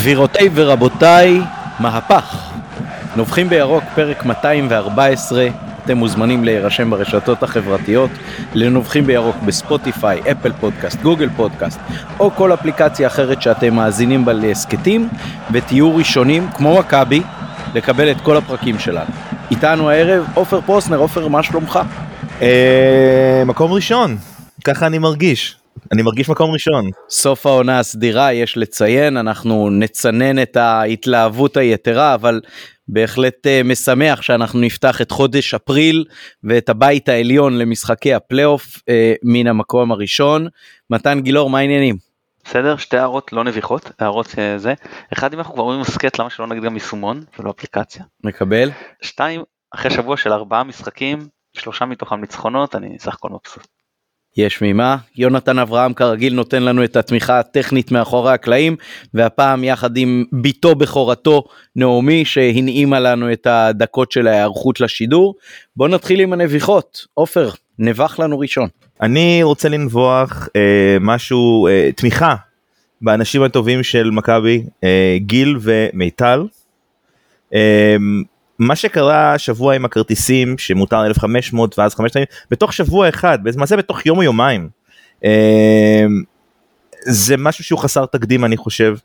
גבירותיי ורבותיי, מהפך. נובחים בירוק, פרק 214. אתם מוזמנים להירשם ברשתות החברתיות לנובחים בירוק בספוטיפיי, אפל פודקאסט, גוגל פודקאסט או כל אפליקציה אחרת שאתם מאזינים בה להסכתים ותהיו ראשונים, כמו מכבי, לקבל את כל הפרקים שלנו. איתנו הערב עופר פרוסנר, עופר, מה שלומך? אה, מקום ראשון, ככה אני מרגיש. אני מרגיש מקום ראשון. סוף העונה הסדירה, יש לציין, אנחנו נצנן את ההתלהבות היתרה, אבל בהחלט uh, משמח שאנחנו נפתח את חודש אפריל ואת הבית העליון למשחקי הפלייאוף uh, מן המקום הראשון. מתן גילאור, מה העניינים? בסדר, שתי הערות לא נביחות, הערות זה. אחד, אם אנחנו כבר אומרים הסכת, למה שלא נגיד גם יישומון ולא אפליקציה? מקבל. שתיים, אחרי שבוע של ארבעה משחקים, שלושה מתוכם ניצחונות, אני סך הכל מבסוט. יש ממה, יונתן אברהם כרגיל נותן לנו את התמיכה הטכנית מאחורי הקלעים והפעם יחד עם ביתו בכורתו נעמי שהנעימה לנו את הדקות של ההיערכות לשידור. בוא נתחיל עם הנביחות, עופר, נבח לנו ראשון. אני רוצה לנבוח אה, משהו, אה, תמיכה באנשים הטובים של מכבי, אה, גיל ומיטל. אה, מה שקרה השבוע עם הכרטיסים שמותר 1500 ואז 5,000 בתוך שבוע אחד למעשה בתוך יום או יומיים. אה, זה משהו שהוא חסר תקדים אני חושב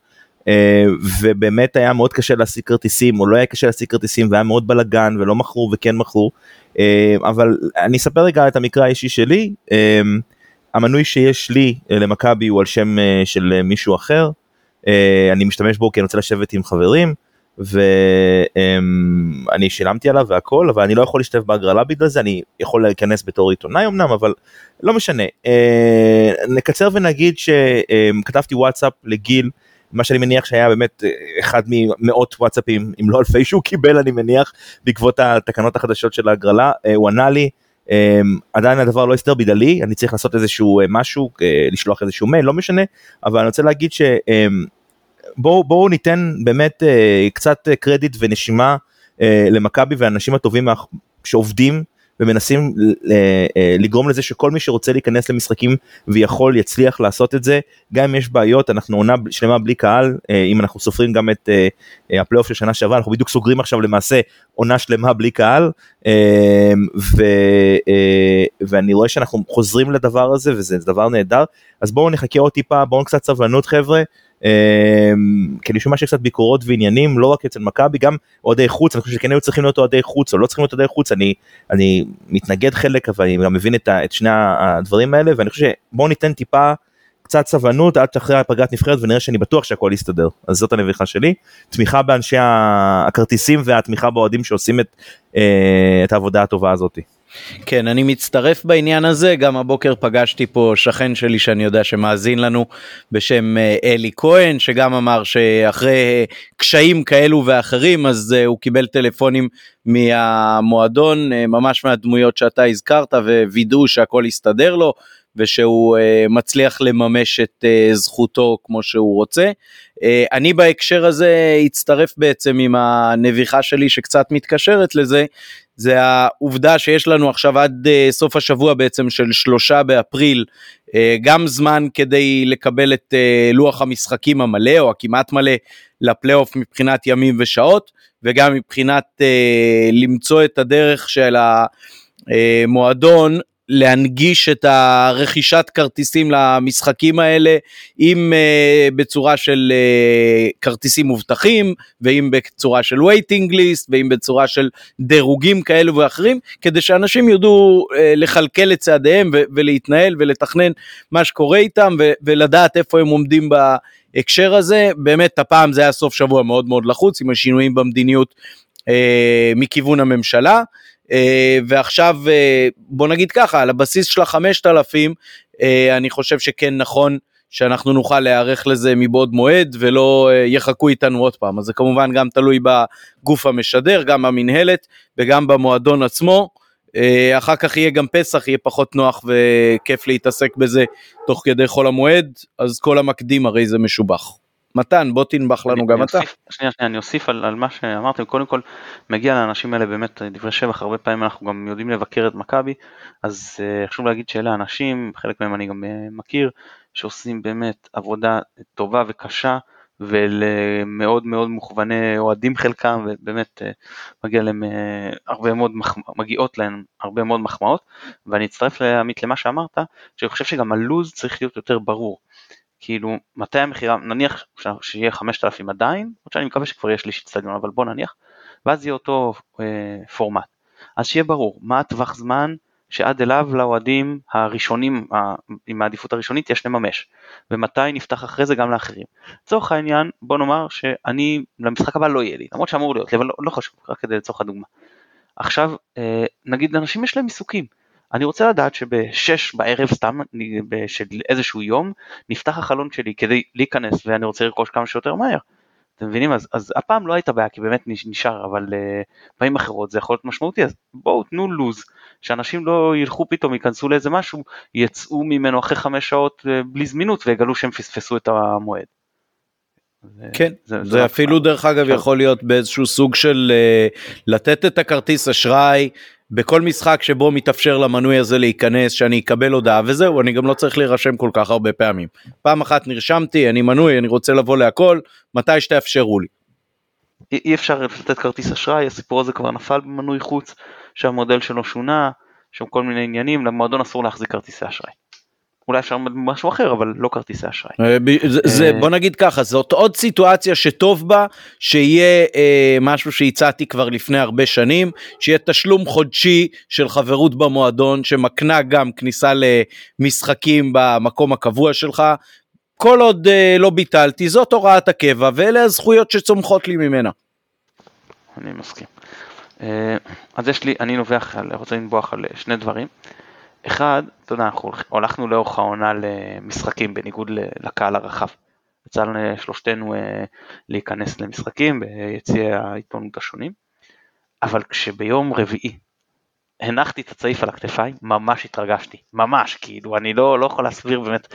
אה, ובאמת היה מאוד קשה להשיג כרטיסים או לא היה קשה להשיג כרטיסים והיה מאוד בלאגן ולא מכרו וכן מכרו אה, אבל אני אספר רגע את המקרה האישי שלי המנוי שיש לי למכבי הוא על שם של מישהו אחר אני משתמש בו כי אני רוצה לשבת עם חברים. ואני שילמתי עליו והכל אבל אני לא יכול להשתתף בהגרלה בגלל זה אני יכול להיכנס בתור עיתונאי אמנם אבל לא משנה אה, נקצר ונגיד שכתבתי וואטסאפ לגיל מה שאני מניח שהיה באמת אה, אחד ממאות וואטסאפים אם לא אלפי שהוא קיבל אני מניח בעקבות התקנות החדשות של ההגרלה אה, הוא ענה לי. עדיין הדבר לא הסתדר בגללי אני צריך לעשות איזשהו משהו לשלוח איזשהו מייל לא משנה אבל אני רוצה להגיד ש... בואו בוא ניתן באמת אה, קצת קרדיט ונשימה אה, למכבי והאנשים הטובים שעובדים ומנסים אה, לגרום לזה שכל מי שרוצה להיכנס למשחקים ויכול יצליח לעשות את זה. גם אם יש בעיות אנחנו עונה שלמה בלי קהל אה, אם אנחנו סופרים גם את אה, הפלייאוף של שנה שעברה אנחנו בדיוק סוגרים עכשיו למעשה עונה שלמה בלי קהל ו, ואני רואה שאנחנו חוזרים לדבר הזה וזה דבר נהדר. אז בואו נחכה עוד טיפה בואו קצת סבלנות חבר'ה כי אני שומע שקצת ביקורות ועניינים לא רק אצל מכבי גם אוהדי חוץ אני חושב שכן היו צריכים להיות אוהדי חוץ או לא צריכים להיות אוהדי חוץ אני אני מתנגד חלק אבל אני גם מבין את, את שני הדברים האלה ואני חושב שבואו ניתן טיפה קצת סבלנות עד שאחרי הפגרת נבחרת ונראה שאני בטוח שהכל יסתדר אז זאת הנביכה שלי תמיכה באנשי הכרטיסים והתמיכה באוהדים שעושים את, אה, את העבודה הטובה הזאתי. כן, אני מצטרף בעניין הזה, גם הבוקר פגשתי פה שכן שלי שאני יודע שמאזין לנו בשם אה, אלי כהן, שגם אמר שאחרי קשיים כאלו ואחרים, אז uh, הוא קיבל טלפונים מהמועדון, ממש מהדמויות שאתה הזכרת, ווידאו שהכל יסתדר לו. ושהוא uh, מצליח לממש את uh, זכותו כמו שהוא רוצה. Uh, אני בהקשר הזה אצטרף בעצם עם הנביכה שלי שקצת מתקשרת לזה, זה העובדה שיש לנו עכשיו עד uh, סוף השבוע בעצם של שלושה באפריל uh, גם זמן כדי לקבל את uh, לוח המשחקים המלא או הכמעט מלא לפלייאוף מבחינת ימים ושעות וגם מבחינת למצוא את הדרך של המועדון להנגיש את הרכישת כרטיסים למשחקים האלה, אם uh, בצורה של uh, כרטיסים מובטחים, ואם בצורה של waiting list, ואם בצורה של דירוגים כאלו ואחרים, כדי שאנשים יודעו uh, לכלכל את צעדיהם ולהתנהל ולתכנן מה שקורה איתם ולדעת איפה הם עומדים בהקשר הזה. באמת, הפעם זה היה סוף שבוע מאוד מאוד לחוץ, עם השינויים במדיניות uh, מכיוון הממשלה. אה, ועכשיו אה, בוא נגיד ככה על הבסיס של החמשת אלפים אה, אני חושב שכן נכון שאנחנו נוכל להיערך לזה מבעוד מועד ולא יחכו איתנו עוד פעם אז זה כמובן גם תלוי בגוף המשדר גם במנהלת וגם במועדון עצמו. אחר כך יהיה גם פסח יהיה פחות נוח וכיף להתעסק בזה תוך כדי חול המועד אז כל המקדים הרי זה משובח. מתן בוא תנבח לנו גם אתה. שנייה שנייה אני אוסיף על, על מה שאמרתם קודם כל מגיע לאנשים האלה באמת דברי שבח הרבה פעמים אנחנו גם יודעים לבקר את מכבי אז uh, חשוב להגיד שאלה אנשים חלק מהם אני גם uh, מכיר שעושים באמת עבודה טובה וקשה ולמאוד מאוד מוכווני אוהדים חלקם, ובאמת אה, מגיע להם הרבה מאוד, מגיעות להם הרבה מאוד מחמאות, ואני אצטרף לעמית למה שאמרת, שאני חושב שגם הלוז צריך להיות יותר ברור. כאילו, מתי המכירה, נניח שיהיה 5,000 עדיין, עוד שאני מקווה שכבר יש לי אצטדיון, אבל בוא נניח, ואז יהיה אותו אה, פורמט. אז שיהיה ברור, מה הטווח זמן שעד אליו לאוהדים הראשונים, עם העדיפות הראשונית, יש לממש, ומתי נפתח אחרי זה גם לאחרים. לצורך העניין, בוא נאמר שאני, למשחק הבא לא יהיה לי, למרות שאמור להיות לי, אבל לא, לא חשוב, רק כדי לצורך הדוגמה. עכשיו, אה, נגיד לאנשים יש להם עיסוקים, אני רוצה לדעת שבשש בערב סתם של איזשהו יום נפתח החלון שלי כדי להיכנס ואני רוצה לרכוש כמה שיותר מהר. אתם מבינים? אז, אז הפעם לא הייתה בעיה כי באמת נשאר, אבל uh, פעמים אחרות זה יכול להיות משמעותי, אז בואו תנו לוז, שאנשים לא ילכו פתאום, ייכנסו לאיזה משהו, יצאו ממנו אחרי חמש שעות uh, בלי זמינות ויגלו שהם פספסו את המועד. כן, זה, זה, זה אפילו דרך אגב יכול להיות באיזשהו סוג של uh, לתת את הכרטיס אשראי בכל משחק שבו מתאפשר למנוי הזה להיכנס שאני אקבל הודעה וזהו אני גם לא צריך להירשם כל כך הרבה פעמים. פעם אחת נרשמתי אני מנוי אני רוצה לבוא להכל מתי שתאפשרו לי. אי אפשר לתת כרטיס אשראי הסיפור הזה כבר נפל במנוי חוץ שהמודל שלו שונה שם כל מיני עניינים למועדון אסור להחזיק כרטיסי אשראי. אולי אפשר משהו אחר אבל לא כרטיסי אשראי. אה, זה, זה אה, בוא נגיד ככה זאת עוד סיטואציה שטוב בה שיהיה אה, משהו שהצעתי כבר לפני הרבה שנים שיהיה תשלום חודשי של חברות במועדון שמקנה גם כניסה למשחקים במקום הקבוע שלך. כל עוד אה, לא ביטלתי זאת הוראת הקבע ואלה הזכויות שצומחות לי ממנה. אני מסכים. אה, אז יש לי אני נובח רוצה לנבוח על שני דברים. אחד, אתה יודע, אנחנו הלכנו לאורך העונה למשחקים בניגוד לקהל הרחב. יצא לשלושתנו אה, להיכנס למשחקים ביציעי העיתונות השונים, אבל כשביום רביעי הנחתי את הצעיף על הכתפיים, ממש התרגשתי, ממש, כאילו, אני לא, לא יכול להסביר באמת,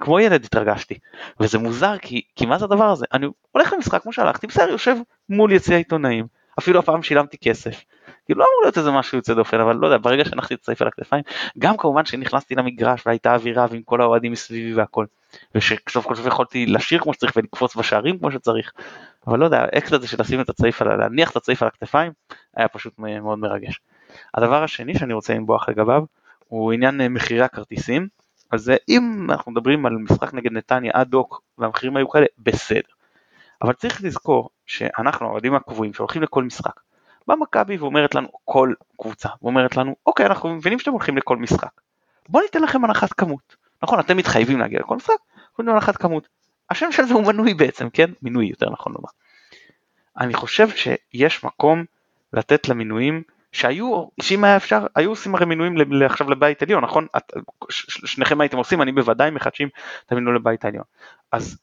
כמו ילד התרגשתי, וזה מוזר, כי, כי מה זה הדבר הזה? אני הולך למשחק כמו שהלכתי, בסדר, יושב מול יציע העיתונאים, אפילו הפעם שילמתי כסף, כאילו לא אמור להיות איזה משהו יוצא דופן אבל לא יודע ברגע שהנחתי את הצעיף על הכתפיים גם כמובן שנכנסתי למגרש והייתה אווירה ועם כל האוהדים מסביבי והכל ושסוף כל סוף יכולתי לשיר כמו שצריך ולקפוץ בשערים כמו שצריך אבל לא יודע האקס הזה של לשים את הצעיף להניח את הצעיף על הכתפיים היה פשוט מאוד מרגש. הדבר השני שאני רוצה לנבוח לגביו הוא עניין אה, מחירי הכרטיסים אז אה, אם אנחנו מדברים על משחק נגד נתניה אד הוק והמחירים היו כאלה בסדר אבל צריך לזכור שאנחנו האוהדים הקבועים שהולכים לכל משחק באה מכבי ואומרת לנו, כל קבוצה, ואומרת לנו, אוקיי, אנחנו מבינים שאתם הולכים לכל משחק. בואו ניתן לכם הנחת כמות. נכון, אתם מתחייבים להגיע לכל משחק, אנחנו ניתן הנחת כמות. השם של זה הוא מנוי בעצם, כן? מינוי יותר נכון לומר. אני חושב שיש מקום לתת למינויים שהיו, שאם היה אפשר, היו עושים הרי מינויים עכשיו לבית עליון, נכון? את, שניכם הייתם עושים, אני בוודאי מחדשים את המינוי לבית העליון. אז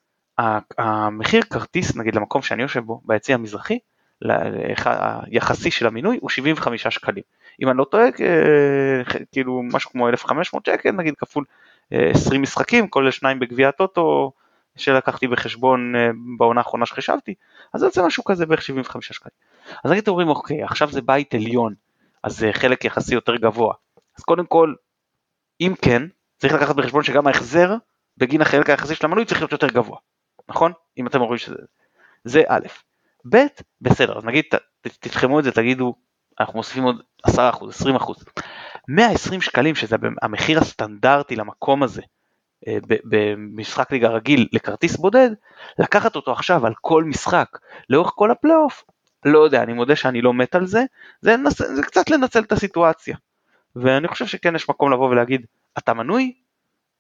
המחיר כרטיס, נגיד למקום שאני יושב בו, ביציא המזרחי, היחסי של המינוי הוא 75 שקלים. אם אני לא טועה, אה, כאילו משהו כמו 1,500 שקל, נגיד כפול 20 אה, משחקים, כולל שניים בגביע הטוטו שלקחתי בחשבון אה, בעונה האחרונה שחישבתי, אז זה יוצא משהו כזה בערך 75 שקלים. אז נגיד אומרים, אוקיי, עכשיו זה בית עליון, אז זה חלק יחסי יותר גבוה. אז קודם כל, אם כן, צריך לקחת בחשבון שגם ההחזר בגין החלק היחסי של המנוי צריך להיות יותר גבוה, נכון? אם אתם אומרים שזה... זה א', ב', בסדר, אז נגיד, תתחמו את זה, תגידו, אנחנו מוסיפים עוד 10%, 20%. 120 שקלים, שזה המחיר הסטנדרטי למקום הזה, אה, במשחק ליגה רגיל לכרטיס בודד, לקחת אותו עכשיו על כל משחק, לאורך כל הפלייאוף, לא יודע, אני מודה שאני לא מת על זה, זה, נס, זה קצת לנצל את הסיטואציה. ואני חושב שכן יש מקום לבוא ולהגיד, אתה מנוי,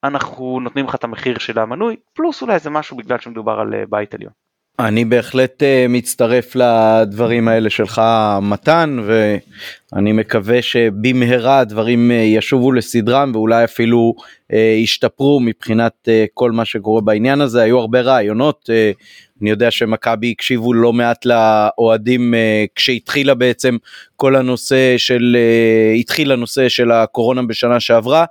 אנחנו נותנים לך את המחיר של המנוי, פלוס אולי איזה משהו בגלל שמדובר על אה, בית עליון. אני בהחלט uh, מצטרף לדברים האלה שלך מתן ואני מקווה שבמהרה הדברים uh, ישובו לסדרם ואולי אפילו uh, ישתפרו מבחינת כל מה שקורה בעניין הזה. היו הרבה רעיונות אני יודע שמכבי הקשיבו לא מעט לאוהדים כשהתחילה בעצם כל הנושא של התחיל הנושא של הקורונה בשנה שעברה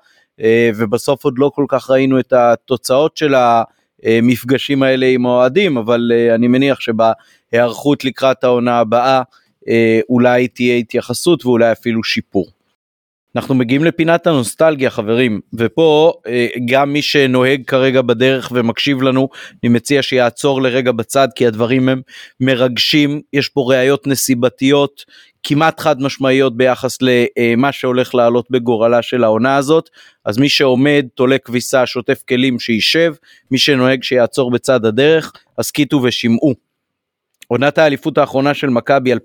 ובסוף עוד לא כל כך ראינו את התוצאות של ה... המפגשים האלה עם האוהדים, אבל אה, אני מניח שבהיערכות לקראת העונה הבאה אה, אולי תהיה התייחסות ואולי אפילו שיפור. אנחנו מגיעים לפינת הנוסטלגיה חברים ופה אה, גם מי שנוהג כרגע בדרך ומקשיב לנו אני מציע שיעצור לרגע בצד כי הדברים הם מרגשים יש פה ראיות נסיבתיות כמעט חד משמעיות ביחס למה שהולך לעלות בגורלה של העונה הזאת אז מי שעומד תולה כביסה שוטף כלים שישב מי שנוהג שיעצור בצד הדרך הסכיתו ושמעו. עונת האליפות האחרונה של מכבי 2010-2011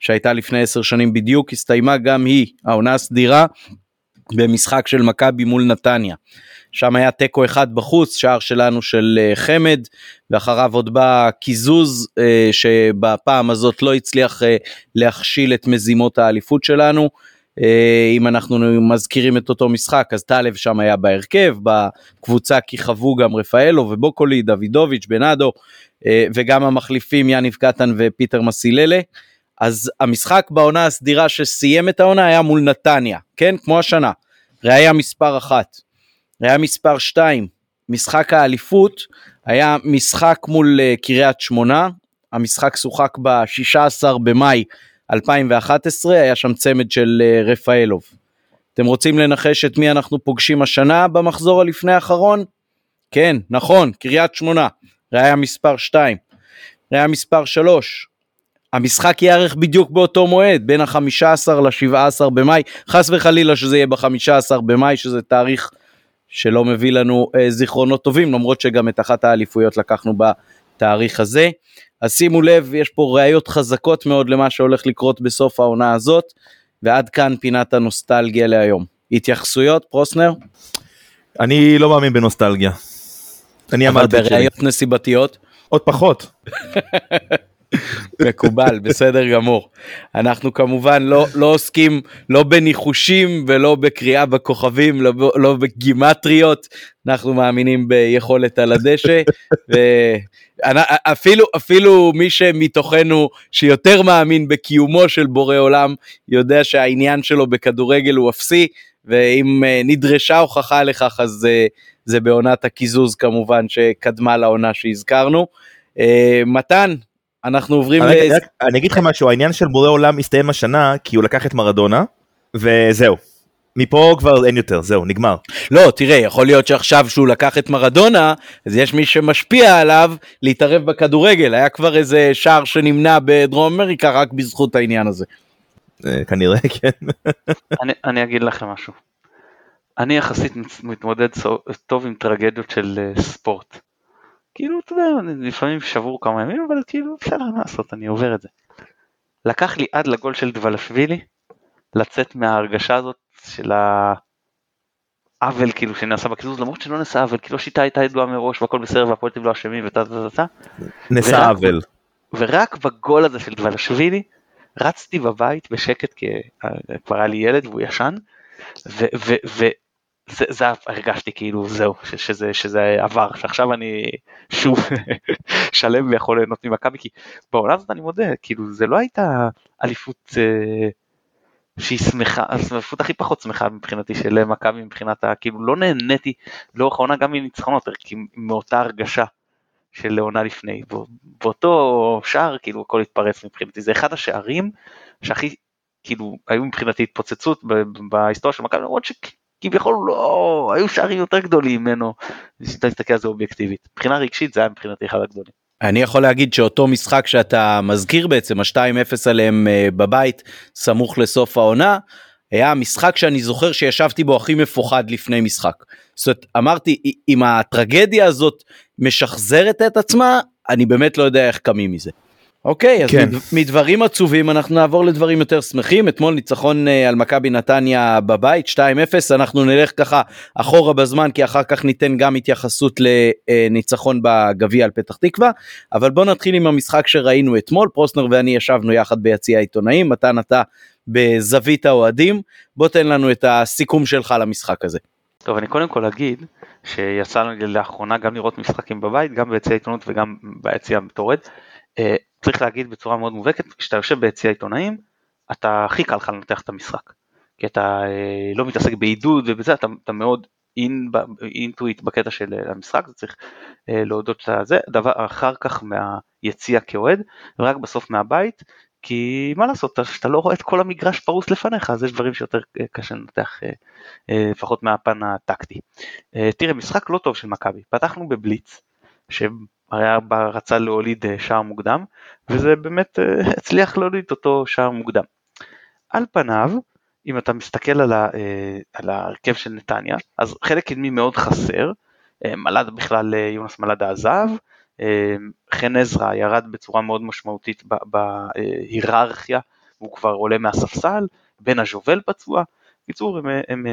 שהייתה לפני עשר שנים בדיוק הסתיימה גם היא העונה הסדירה במשחק של מכבי מול נתניה. שם היה תיקו אחד בחוץ שער שלנו של אה, חמד ואחריו עוד בא קיזוז אה, שבפעם הזאת לא הצליח אה, להכשיל את מזימות האליפות שלנו. אם אנחנו מזכירים את אותו משחק אז טלב שם היה בהרכב בקבוצה כיכבו גם רפאלו ובוקולי דוידוביץ' בנאדו וגם המחליפים יניב קטן ופיטר מסיללה. אז המשחק בעונה הסדירה שסיים את העונה היה מול נתניה, כן? כמו השנה. ראיה מספר אחת. ראיה מספר שתיים, משחק האליפות היה משחק מול uh, קריית שמונה, המשחק שוחק ב-16 במאי 2011, היה שם צמד של uh, רפאלוב. אתם רוצים לנחש את מי אנחנו פוגשים השנה במחזור הלפני האחרון? כן, נכון, קריית שמונה, ראיה מספר 2. ראיה מספר 3, המשחק ייערך בדיוק באותו מועד, בין ה-15 ל-17 במאי, חס וחלילה שזה יהיה ב-15 במאי, שזה תאריך שלא מביא לנו אה, זיכרונות טובים, למרות שגם את אחת האליפויות לקחנו בתאריך הזה. אז שימו לב, יש פה ראיות חזקות מאוד למה שהולך לקרות בסוף העונה הזאת, ועד כאן פינת הנוסטלגיה להיום. התייחסויות, פרוסנר? אני לא מאמין בנוסטלגיה. אני אמרתי... אבל בראיות נסיבתיות? עוד פחות. מקובל, בסדר גמור. אנחנו כמובן לא, לא עוסקים לא בניחושים ולא בקריאה בכוכבים, לא, לא בגימטריות, אנחנו מאמינים ביכולת על הדשא. אפילו, אפילו מי שמתוכנו שיותר מאמין בקיומו של בורא עולם, יודע שהעניין שלו בכדורגל הוא אפסי, ואם אה, נדרשה הוכחה לכך אז אה, זה בעונת הקיזוז כמובן שקדמה לעונה שהזכרנו. אה, מתן, אנחנו עוברים אני, ל... אני אגיד לך משהו, העניין של בורא עולם הסתיים השנה כי הוא לקח את מרדונה, וזהו. מפה כבר אין יותר, זהו, נגמר. לא, תראה, יכול להיות שעכשיו שהוא לקח את מרדונה, אז יש מי שמשפיע עליו להתערב בכדורגל. היה כבר איזה שער שנמנע בדרום אמריקה רק בזכות העניין הזה. אה, כנראה, כן. אני, אני אגיד לכם משהו. אני יחסית מתמודד טוב עם טרגדיות של אה, ספורט. כאילו, אתה יודע, לפעמים שבור כמה ימים, אבל כאילו, בסדר, מה לעשות, אני עובר את זה. לקח לי עד לגול של דבלשווילי, לצאת מההרגשה הזאת של העוול כאילו שנעשה בקיזוז, למרות שלא נעשה עוול, כאילו השיטה הייתה ידועה מראש והכל בסדר והפועלים לא אשמים ותה תה תה תה. נעשה עוול. ורק בגול הזה של דבלשווילי, רצתי בבית בשקט, כי כבר היה לי ילד והוא ישן, זה, זה הרגשתי כאילו זהו שזה שזה עבר שעכשיו אני שוב שלם ויכול ליהנות ממכבי כי בעונה הזאת אני מודה כאילו זה לא הייתה אליפות אה, שהיא שמחה האליפות הכי פחות שמחה מבחינתי של מכבי מבחינת ה... כאילו לא נהניתי לאורך העונה גם מניצחונות כי מאותה הרגשה של עונה לפני באותו שער כאילו הכל התפרץ מבחינתי זה אחד השערים שהכי כאילו היו מבחינתי התפוצצות בהיסטוריה של מכבי למרות כביכול לא, היו שערים יותר גדולים ממנו, ניסית להסתכל על זה אובייקטיבית. מבחינה רגשית זה היה מבחינתי אחד הגדולים. אני יכול להגיד שאותו משחק שאתה מזכיר בעצם, ה-2-0 עליהם אה, בבית, סמוך לסוף העונה, היה משחק שאני זוכר שישבתי בו הכי מפוחד לפני משחק. זאת אומרת, אמרתי, אם הטרגדיה הזאת משחזרת את עצמה, אני באמת לא יודע איך קמים מזה. אוקיי, אז כן. מדברים עצובים אנחנו נעבור לדברים יותר שמחים. אתמול ניצחון אה, על מכבי נתניה בבית 2-0, אנחנו נלך ככה אחורה בזמן כי אחר כך ניתן גם התייחסות לניצחון בגביע על פתח תקווה. אבל בוא נתחיל עם המשחק שראינו אתמול, פרוסנר ואני ישבנו יחד ביציע העיתונאים, מתן אתה בזווית האוהדים. בוא תן לנו את הסיכום שלך למשחק הזה. טוב, אני קודם כל אגיד שיצא לנו לאחרונה גם לראות משחקים בבית, גם ביציע העיתונות וגם ביציע המתורד. אה, צריך להגיד בצורה מאוד מובהקת, כשאתה יושב ביציע עיתונאים, אתה הכי קל לך לנתח את המשחק. כי אתה אה, לא מתעסק בעידוד ובזה, אתה, אתה מאוד אינטואיט בקטע של אה, המשחק, זה צריך להודות לזה, דבר אחר כך מהיציע כאוהד, ורק בסוף מהבית, כי מה לעשות, אתה לא רואה את כל המגרש פרוס לפניך, אז יש דברים שיותר קשה לנתח, לפחות מהפן הטקטי. תראה, משחק לא טוב של מכבי, פתחנו בבליץ, שהיה רצה להוליד שער מוקדם, וזה באמת הצליח להוליד אותו שער מוקדם. על פניו, אם אתה מסתכל על, ה, על ההרכב של נתניה, אז חלק קדמי מאוד חסר, מלאדה בכלל, יונס מלאדה עזב, חן עזרא ירד בצורה מאוד משמעותית בהיררכיה, והוא כבר עולה מהספסל, בן הז'ובל פצוע, בקיצור הם, הם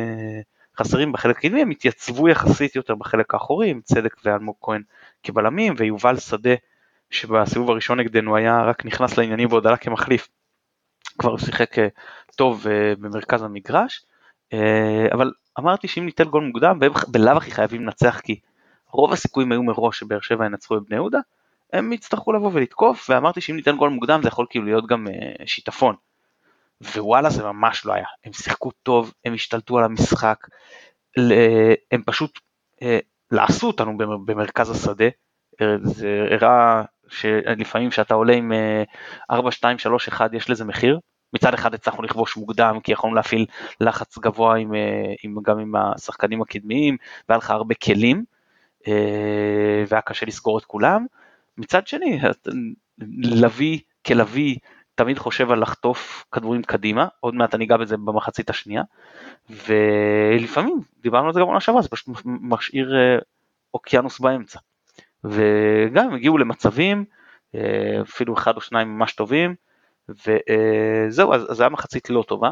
חסרים בחלק הקדמי, הם התייצבו יחסית יותר בחלק האחורי, עם צדק ואלמוג כהן כבלמים, ויובל שדה שבסיבוב הראשון נגדנו היה רק נכנס לעניינים ועוד עלה כמחליף, כבר שיחק טוב במרכז המגרש, אבל אמרתי שאם ניתן גול מוקדם, בלאו הכי חייבים לנצח כי רוב הסיכויים היו מראש שבאר שבע ינצחו את בני יהודה, הם יצטרכו לבוא ולתקוף, ואמרתי שאם ניתן גול מוקדם זה יכול כאילו להיות גם שיטפון. ווואלה זה ממש לא היה, הם שיחקו טוב, הם השתלטו על המשחק, הם פשוט uh, לעשו אותנו במרכז השדה, זה הראה שלפעמים כשאתה עולה עם 4, 2, 3, 1 יש לזה מחיר, מצד אחד הצלחנו לכבוש מוקדם כי יכולנו להפעיל לחץ גבוה עם, עם, גם עם השחקנים הקדמיים והיה לך הרבה כלים, אה, והיה קשה לסגור את כולם. מצד שני, לביא כלביא תמיד חושב על לחטוף כדורים קדימה, עוד מעט אני אגע בזה במחצית השנייה, ולפעמים, דיברנו על זה גם בעונה שעברה, זה פשוט משאיר אה, אוקיינוס באמצע. וגם הם הגיעו למצבים, אה, אפילו אחד או שניים ממש טובים, וזהו, אז זה היה מחצית לא טובה.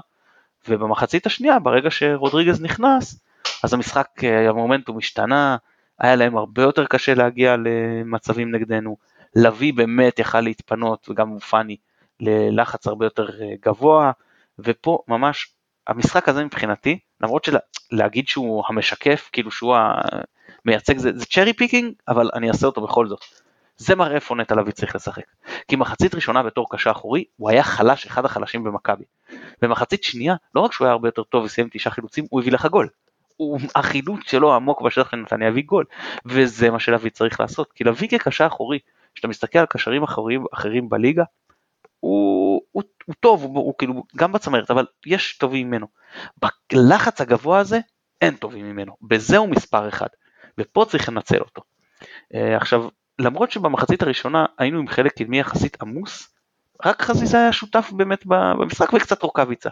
ובמחצית השנייה, ברגע שרודריגז נכנס, אז המשחק, המומנטום השתנה, היה להם הרבה יותר קשה להגיע למצבים נגדנו. לביא באמת יכל להתפנות, וגם פאני, ללחץ הרבה יותר אה, גבוה, ופה ממש, המשחק הזה מבחינתי, למרות שלהגיד שהוא המשקף, כאילו שהוא המייצג, זה, זה cherry picking, אבל אני אעשה אותו בכל זאת. זה מראה איפה נטע לביא צריך לשחק. כי מחצית ראשונה בתור קשה אחורי, הוא היה חלש, אחד החלשים במכבי. במחצית שנייה, לא רק שהוא היה הרבה יותר טוב וסיים תשעה חילוצים, הוא הביא לך גול. החילוץ שלו עמוק בשטח לנתניה הביא גול, וזה מה שלוי צריך לעשות, כי לוי כקשר אחורי, כשאתה מסתכל על קשרים אחרים, אחרים בליגה, הוא, הוא, הוא טוב, הוא, הוא כאילו גם בצמרת, אבל יש טובים ממנו. בלחץ הגבוה הזה, אין טובים ממנו, בזה הוא מספר אחד, ופה צריך לנצל אותו. Uh, עכשיו, למרות שבמחצית הראשונה היינו עם חלק קדמי יחסית עמוס, רק חזיזה היה שותף באמת במשחק וקצת רוקאביצה.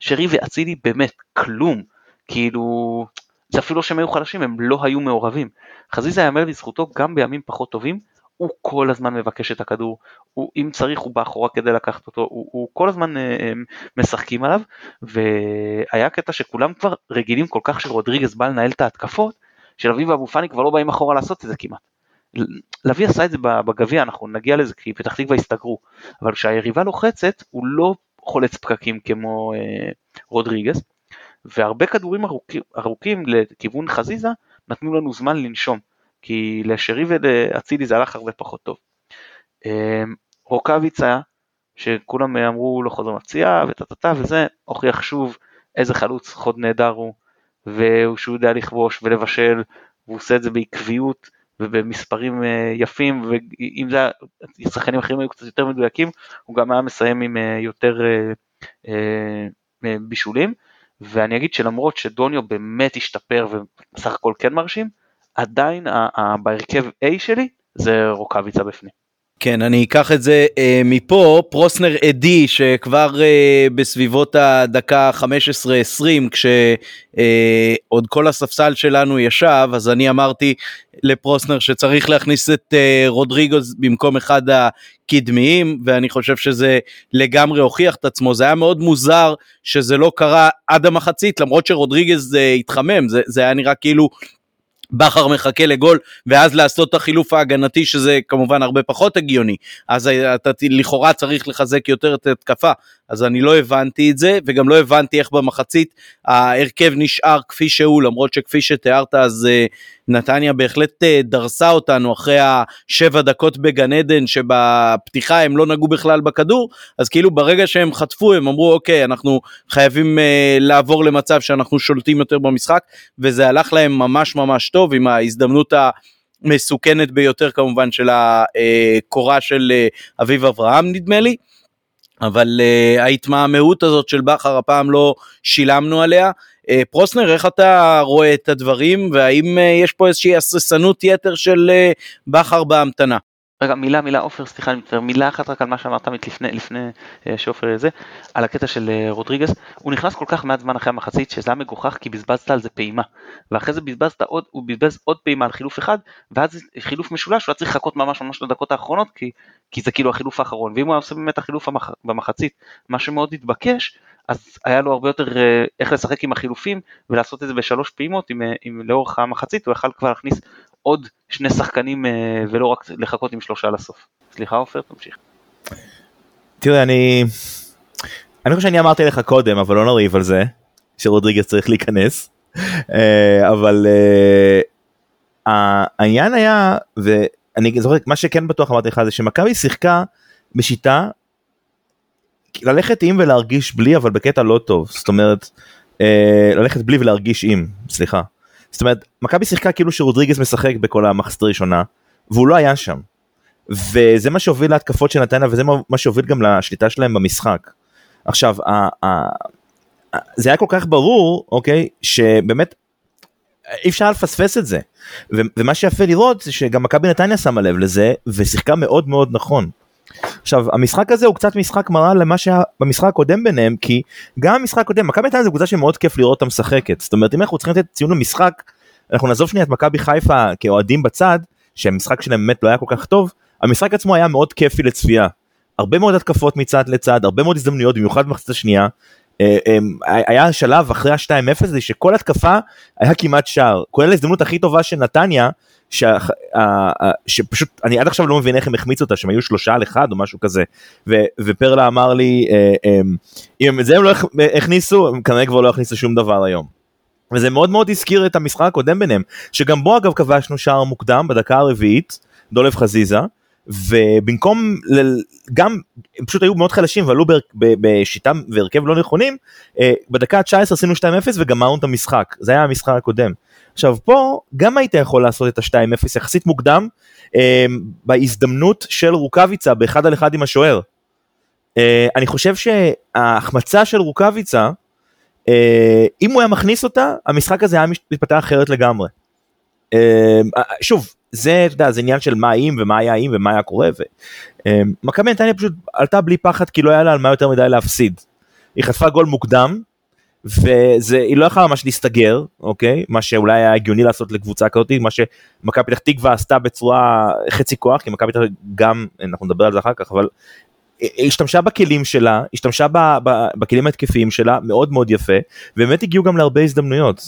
שרי ואצילי באמת כלום, כאילו, זה אפילו לא שהם היו חלשים, הם לא היו מעורבים. חזיזה יאמר לזכותו גם בימים פחות טובים, הוא כל הזמן מבקש את הכדור, הוא, אם צריך הוא בא אחורה כדי לקחת אותו, הוא, הוא כל הזמן אה, אה, משחקים עליו, והיה קטע שכולם כבר רגילים כל כך שרודריגז בא לנהל את ההתקפות, שלוי ואבו פאני כבר לא באים אחורה לעשות את זה כמעט. לביא עשה את זה בגביע, אנחנו נגיע לזה כי פתח תקווה הסתגרו, אבל כשהיריבה לוחצת הוא לא חולץ פקקים כמו אה, רודריגז, והרבה כדורים ארוכים, ארוכים לכיוון חזיזה נתנו לנו זמן לנשום, כי לשרי ולאצילי זה הלך הרבה פחות טוב. אמ, רוקאביצה, שכולם אמרו לא חוזר מפציעה וטה וזה, הוכיח שוב איזה חלוץ חוד נהדר הוא, ושהוא יודע לכבוש ולבשל, והוא עושה את זה בעקביות ובמספרים אה, יפים, ואם זה היה, שחקנים אחרים היו קצת יותר מדויקים, הוא גם היה מסיים עם אה, יותר אה, בישולים. ואני אגיד שלמרות שדוניו באמת השתפר ובסך הכל כן מרשים, עדיין בהרכב A שלי זה רוקאביצה בפנים. כן, אני אקח את זה אה, מפה, פרוסנר עדי שכבר אה, בסביבות הדקה 15-20 כשעוד אה, כל הספסל שלנו ישב, אז אני אמרתי לפרוסנר שצריך להכניס את אה, רודריגוז במקום אחד הקדמיים, ואני חושב שזה לגמרי הוכיח את עצמו, זה היה מאוד מוזר שזה לא קרה עד המחצית, למרות שרודריגז אה, התחמם, זה, זה היה נראה כאילו בכר מחכה לגול ואז לעשות את החילוף ההגנתי שזה כמובן הרבה פחות הגיוני. אז אתה לכאורה צריך לחזק יותר את התקפה אז אני לא הבנתי את זה וגם לא הבנתי איך במחצית ההרכב נשאר כפי שהוא למרות שכפי שתיארת אז uh, נתניה בהחלט uh, דרסה אותנו אחרי השבע דקות בגן עדן שבפתיחה הם לא נגעו בכלל בכדור אז כאילו ברגע שהם חטפו הם אמרו אוקיי אנחנו חייבים uh, לעבור למצב שאנחנו שולטים יותר במשחק וזה הלך להם ממש ממש טוב עם ההזדמנות ה... מסוכנת ביותר כמובן של הקורה של אביב אברהם נדמה לי. אבל uh, ההתמהמהות הזאת של בכר הפעם לא שילמנו עליה. Uh, פרוסנר, איך אתה רואה את הדברים, והאם uh, יש פה איזושהי הססנות יתר של uh, בכר בהמתנה? רגע, מילה, מילה, עופר, סליחה, אני מצטער, מילה אחת רק על מה שאמרת לפני, לפני אה, שעופר זה, על הקטע של אה, רודריגס, הוא נכנס כל כך מעט זמן אחרי המחצית, שזה היה מגוחך כי בזבזת על זה פעימה, ואחרי זה בזבזת עוד, הוא בזבז עוד פעימה על חילוף אחד, ואז חילוף משולש, הוא היה צריך לחכות ממש ממש לדקות האחרונות, כי, כי זה כאילו החילוף האחרון, ואם הוא היה עושה באמת החילוף המח, במחצית, מה שמאוד התבקש, אז היה לו הרבה יותר אה, איך לשחק עם החילופים ולעשות את זה בשלוש פעימות, עם, עם לאורך המחצית הוא יכל כבר להכניס עוד שני שחקנים אה, ולא רק לחכות עם שלושה לסוף. סליחה עופר, תמשיך. תראה, אני... אני חושב שאני אמרתי לך קודם, אבל לא נריב על זה, שרודריגס צריך להיכנס. אה, אבל העניין היה, ואני זוכר, מה שכן בטוח אמרתי לך זה שמכבי שיחקה בשיטה ללכת עם ולהרגיש בלי אבל בקטע לא טוב זאת אומרת ללכת בלי ולהרגיש עם סליחה. זאת אומרת מכבי שיחקה כאילו שרודריגז משחק בכל המחצית הראשונה והוא לא היה שם. וזה מה שהוביל להתקפות של נתניה וזה מה שהוביל גם לשליטה שלהם במשחק. עכשיו ה, ה, זה היה כל כך ברור אוקיי שבאמת אי אפשר לפספס את זה ומה שיפה לראות זה שגם מכבי נתניה שמה לב לזה ושיחקה מאוד מאוד נכון. עכשיו המשחק הזה הוא קצת משחק מראה למה שהיה במשחק הקודם ביניהם כי גם המשחק הקודם מכבי נתניה זו קבוצה שמאוד כיף לראות אותה משחקת. זאת אומרת אם אנחנו צריכים לתת ציון למשחק אנחנו נעזוב שנייה את מכבי חיפה כאוהדים בצד שהמשחק שלהם באמת לא היה כל כך טוב המשחק עצמו היה מאוד כיפי לצפייה. הרבה מאוד התקפות מצד לצד הרבה מאוד הזדמנויות במיוחד במחצית השנייה. אה, אה, היה שלב אחרי ה-2-0 הזה שכל התקפה היה כמעט שער כולל ההזדמנות הכי טובה של נתניה שה, שפשוט אני עד עכשיו לא מבין איך הם החמיצו אותה שהם היו שלושה על אחד או משהו כזה ו, ופרלה אמר לי אה, אם את זה הם לא הכניסו הם כנראה כבר לא הכניסו שום דבר היום. וזה מאוד מאוד הזכיר את המשחק הקודם ביניהם שגם בו אגב כבשנו שער מוקדם בדקה הרביעית דולב חזיזה ובמקום גם פשוט היו מאוד חלשים ועלו בשיטה והרכב לא נכונים בדקה ה-19 עשינו 2-0 וגמרנו את המשחק זה היה המשחק הקודם. עכשיו פה גם היית יכול לעשות את ה-2-0 יחסית מוקדם אה, בהזדמנות של רוקאביצה באחד על אחד עם השוער. אה, אני חושב שההחמצה של רוקאביצה, אה, אם הוא היה מכניס אותה, המשחק הזה היה מתפתח אחרת לגמרי. אה, שוב, זה, אתה יודע, זה עניין של מה אם ומה היה אם ומה היה קורה. אה, נתניה פשוט עלתה בלי פחד כי לא היה לה על מה יותר מדי להפסיד. היא חטפה גול מוקדם, והיא לא יכולה ממש להסתגר, אוקיי? מה שאולי היה הגיוני לעשות לקבוצה כזאת, מה שמכבי פתח תקווה עשתה בצורה חצי כוח, כי מכבי פתח גם, אנחנו נדבר על זה אחר כך, אבל היא השתמשה בכלים שלה, השתמשה ב, ב, בכלים ההתקפיים שלה מאוד מאוד יפה, ובאמת הגיעו גם להרבה הזדמנויות.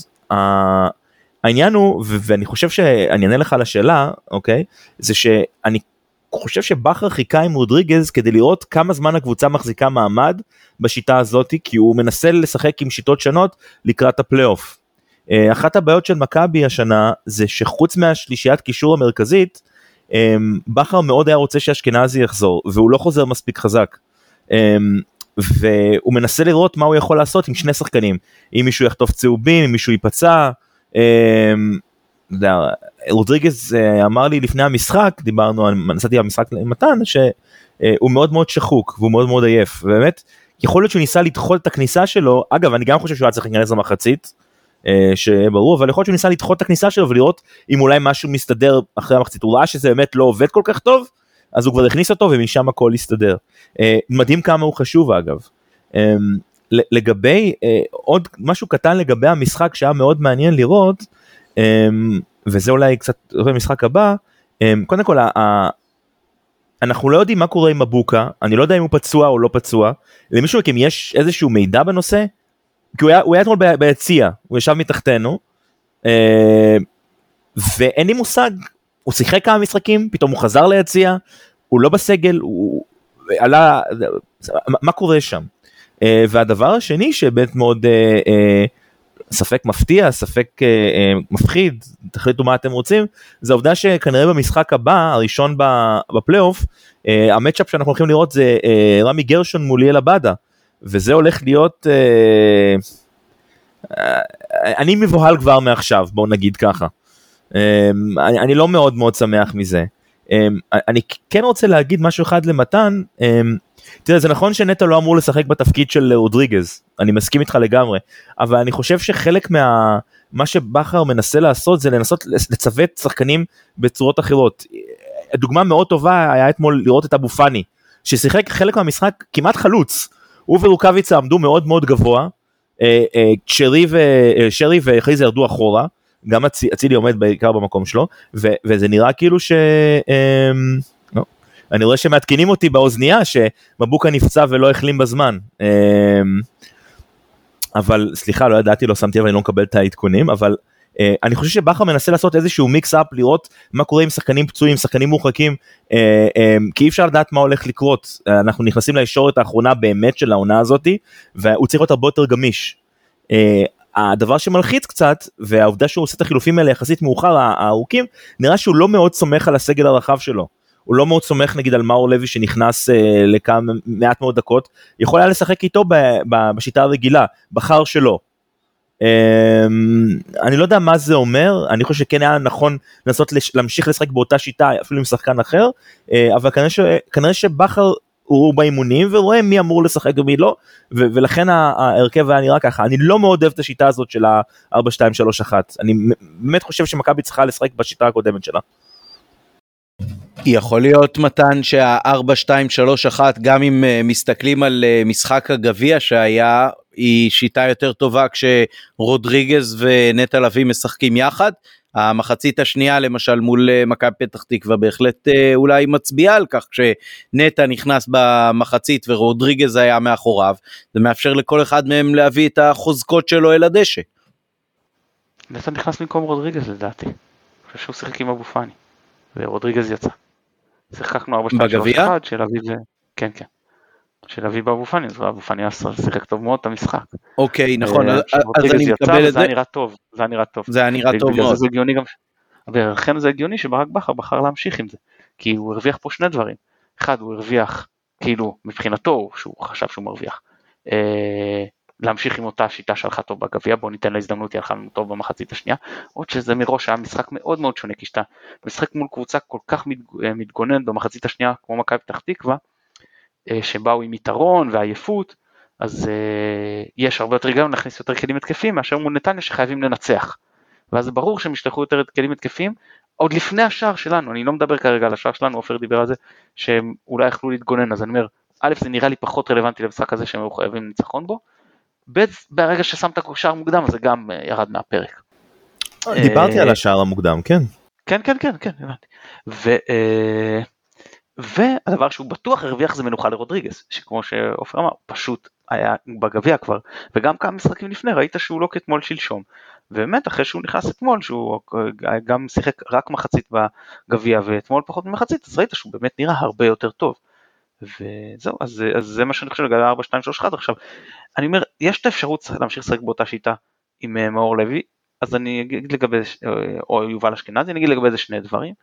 העניין הוא, ואני חושב שאני אענה לך על השאלה, אוקיי? זה שאני חושב שבכר חיכה עם רודריגז כדי לראות כמה זמן הקבוצה מחזיקה מעמד בשיטה הזאת כי הוא מנסה לשחק עם שיטות שונות לקראת הפלייאוף. אה, אחת הבעיות של מכבי השנה זה שחוץ מהשלישיית קישור המרכזית אה, בכר מאוד היה רוצה שאשכנזי יחזור והוא לא חוזר מספיק חזק. אה, והוא מנסה לראות מה הוא יכול לעשות עם שני שחקנים אם מישהו יחטוף צהובים אם מישהו ייפצע. רודריגז אה, אמר לי לפני המשחק דיברנו על נסעתי במשחק עם מתן שהוא מאוד מאוד שחוק והוא מאוד מאוד עייף באמת יכול להיות שהוא ניסה לדחות את הכניסה שלו אגב אני גם חושב שהוא היה צריך להיכנס למחצית אה, שברור אבל יכול להיות שהוא ניסה לדחות את הכניסה שלו ולראות אם אולי משהו מסתדר אחרי המחצית הוא ראה שזה באמת לא עובד כל כך טוב אז הוא כבר הכניס אותו ומשם הכל יסתדר אה, מדהים כמה הוא חשוב אגב. לגבי עוד משהו קטן לגבי המשחק שהיה מאוד מעניין לראות וזה אולי קצת במשחק הבא, אמ, קודם כל אנחנו לא יודעים מה קורה עם מבוקה, אני לא יודע אם הוא פצוע או לא פצוע, למישהו מכם יש איזשהו מידע בנושא? כי הוא היה, הוא היה אתמול ביציע, הוא ישב מתחתנו, אמ, ואין לי מושג, הוא שיחק כמה משחקים, פתאום הוא חזר ליציע, הוא לא בסגל, הוא עלה, מה קורה שם? אה, והדבר השני שבאמת מאוד אה, אה, ספק מפתיע, ספק אה, אה, מפחיד, תחליטו מה אתם רוצים, זה העובדה שכנראה במשחק הבא, הראשון בפלייאוף, אה, המצ'אפ שאנחנו הולכים לראות זה אה, רמי גרשון מול ליאל עבדה, וזה הולך להיות, אה, אה, אני מבוהל כבר מעכשיו, בואו נגיד ככה. אה, אני, אני לא מאוד מאוד שמח מזה. אמ, אני כן רוצה להגיד משהו אחד למתן, אמ, תראה זה נכון שנטע לא אמור לשחק בתפקיד של רודריגז, אני מסכים איתך לגמרי, אבל אני חושב שחלק מה... מה שבכר מנסה לעשות זה לנסות לצוות שחקנים בצורות אחרות. דוגמה מאוד טובה היה אתמול לראות את אבו פאני, ששיחק חלק מהמשחק כמעט חלוץ, הוא ורוקאביצה עמדו מאוד מאוד גבוה, אה, אה, שרי וחייזר ירדו אחורה, גם אצילי עומד בעיקר במקום שלו, ו, וזה נראה כאילו ש... אמ, לא, אני רואה שמעדכנים אותי באוזנייה שמבוקה נפצע ולא החלים בזמן. אמ, אבל סליחה לא ידעתי לא שמתי לב אני לא מקבל את העדכונים אבל uh, אני חושב שבכר מנסה לעשות איזשהו מיקס אפ לראות מה קורה עם שחקנים פצועים שחקנים מורחקים uh, כי אי אפשר לדעת מה הולך לקרות אנחנו נכנסים לישורת האחרונה באמת של העונה הזאתי והוא צריך להיות הרבה יותר גמיש. Uh, הדבר שמלחיץ קצת והעובדה שהוא עושה את החילופים האלה יחסית מאוחר הארוכים נראה שהוא לא מאוד סומך על הסגל הרחב שלו. הוא לא מאוד סומך נגיד על מאור לוי שנכנס אה, לכמה מעט מאוד דקות יכול היה לשחק איתו ב, ב, בשיטה הרגילה בחר שלו. אה, אני לא יודע מה זה אומר אני חושב שכן היה נכון לנסות לש, להמשיך לשחק באותה שיטה אפילו עם שחקן אחר אה, אבל כנראה, ש, כנראה שבכר הוא באימונים ורואה מי אמור לשחק ומי לא ו- ולכן ההרכב היה נראה ככה אני לא מאוד אוהב את השיטה הזאת של ה-4-2-3-1 אני באמת חושב שמכבי צריכה לשחק בשיטה הקודמת שלה. יכול להיות מתן שה-4-2-3-1 גם אם uh, מסתכלים על uh, משחק הגביע שהיה היא שיטה יותר טובה כשרודריגז ונטע לביא משחקים יחד. המחצית השנייה למשל מול uh, מכבי פתח תקווה בהחלט uh, אולי מצביעה על כך כשנטע נכנס במחצית ורודריגז היה מאחוריו זה מאפשר לכל אחד מהם להביא את החוזקות שלו אל הדשא. נטע נכנס במקום רודריגז לדעתי. אני חושב שהוא שיחק עם אבו פאני ורודריגז יצא. שיחקנו 4 2 3 1 של אביב, כן כן, של אביב אבו פאני, אז אבו פאני שיחק טוב מאוד את המשחק. אוקיי נכון, אז אני מקבל את זה. זה היה נראה טוב, זה היה נראה טוב. זה היה נראה טוב מאוד. זה הגיוני גם, ולכן זה הגיוני שברק בכר בחר להמשיך עם זה, כי הוא הרוויח פה שני דברים. אחד, הוא הרוויח, כאילו, מבחינתו, שהוא חשב שהוא מרוויח, אה, להמשיך עם אותה שיטה שהלכה טוב בגביע, בוא ניתן לה הזדמנות, היא הלכה לנו טוב במחצית השנייה, עוד שזה מראש היה משחק מאוד מאוד שונה, כי שאתה משחק מול קבוצה כל כך אה, מתגוננת במחצית השנייה, כמו מכבי פתח תקווה, אה, שבאו עם יתרון ועייפות, אז uh, יש הרבה יותר היגיון להכניס יותר כלים התקפיים מאשר מול נתניה שחייבים לנצח. ואז ברור שהם ישלחו יותר כלים התקפיים עוד לפני השער שלנו, אני לא מדבר כרגע על השער שלנו, עופר דיבר על זה שהם אולי יכלו להתגונן, אז אני אומר, א' זה נראה לי פחות רלוונטי למשחק הזה שהם היו חייבים ניצחון בו, ב' ברגע ששמת שער מוקדם זה גם אה, ירד מהפרק. דיברתי על השער המוקדם, כן. כן, כן, כן, כן, הבנתי. והדבר שהוא בטוח הרוויח זה מנוחה לרודריגז, שכמו שעופר אמר, פשוט היה בגביע כבר, וגם כמה משחקים לפני ראית שהוא לא כאתמול שלשום. ובאמת אחרי שהוא נכנס אתמול, שהוא גם שיחק רק מחצית בגביע ואתמול פחות ממחצית, אז ראית שהוא באמת נראה הרבה יותר טוב. וזהו, אז, אז זה מה שאני חושב לגבי 4, 2, 3, 1 עכשיו. אני אומר, יש את האפשרות להמשיך לשחק באותה שיטה עם אה, מאור לוי, אז אני אגיד לגבי, אה, או יובל אשכנזי, אני אגיד לגבי זה שני דברים.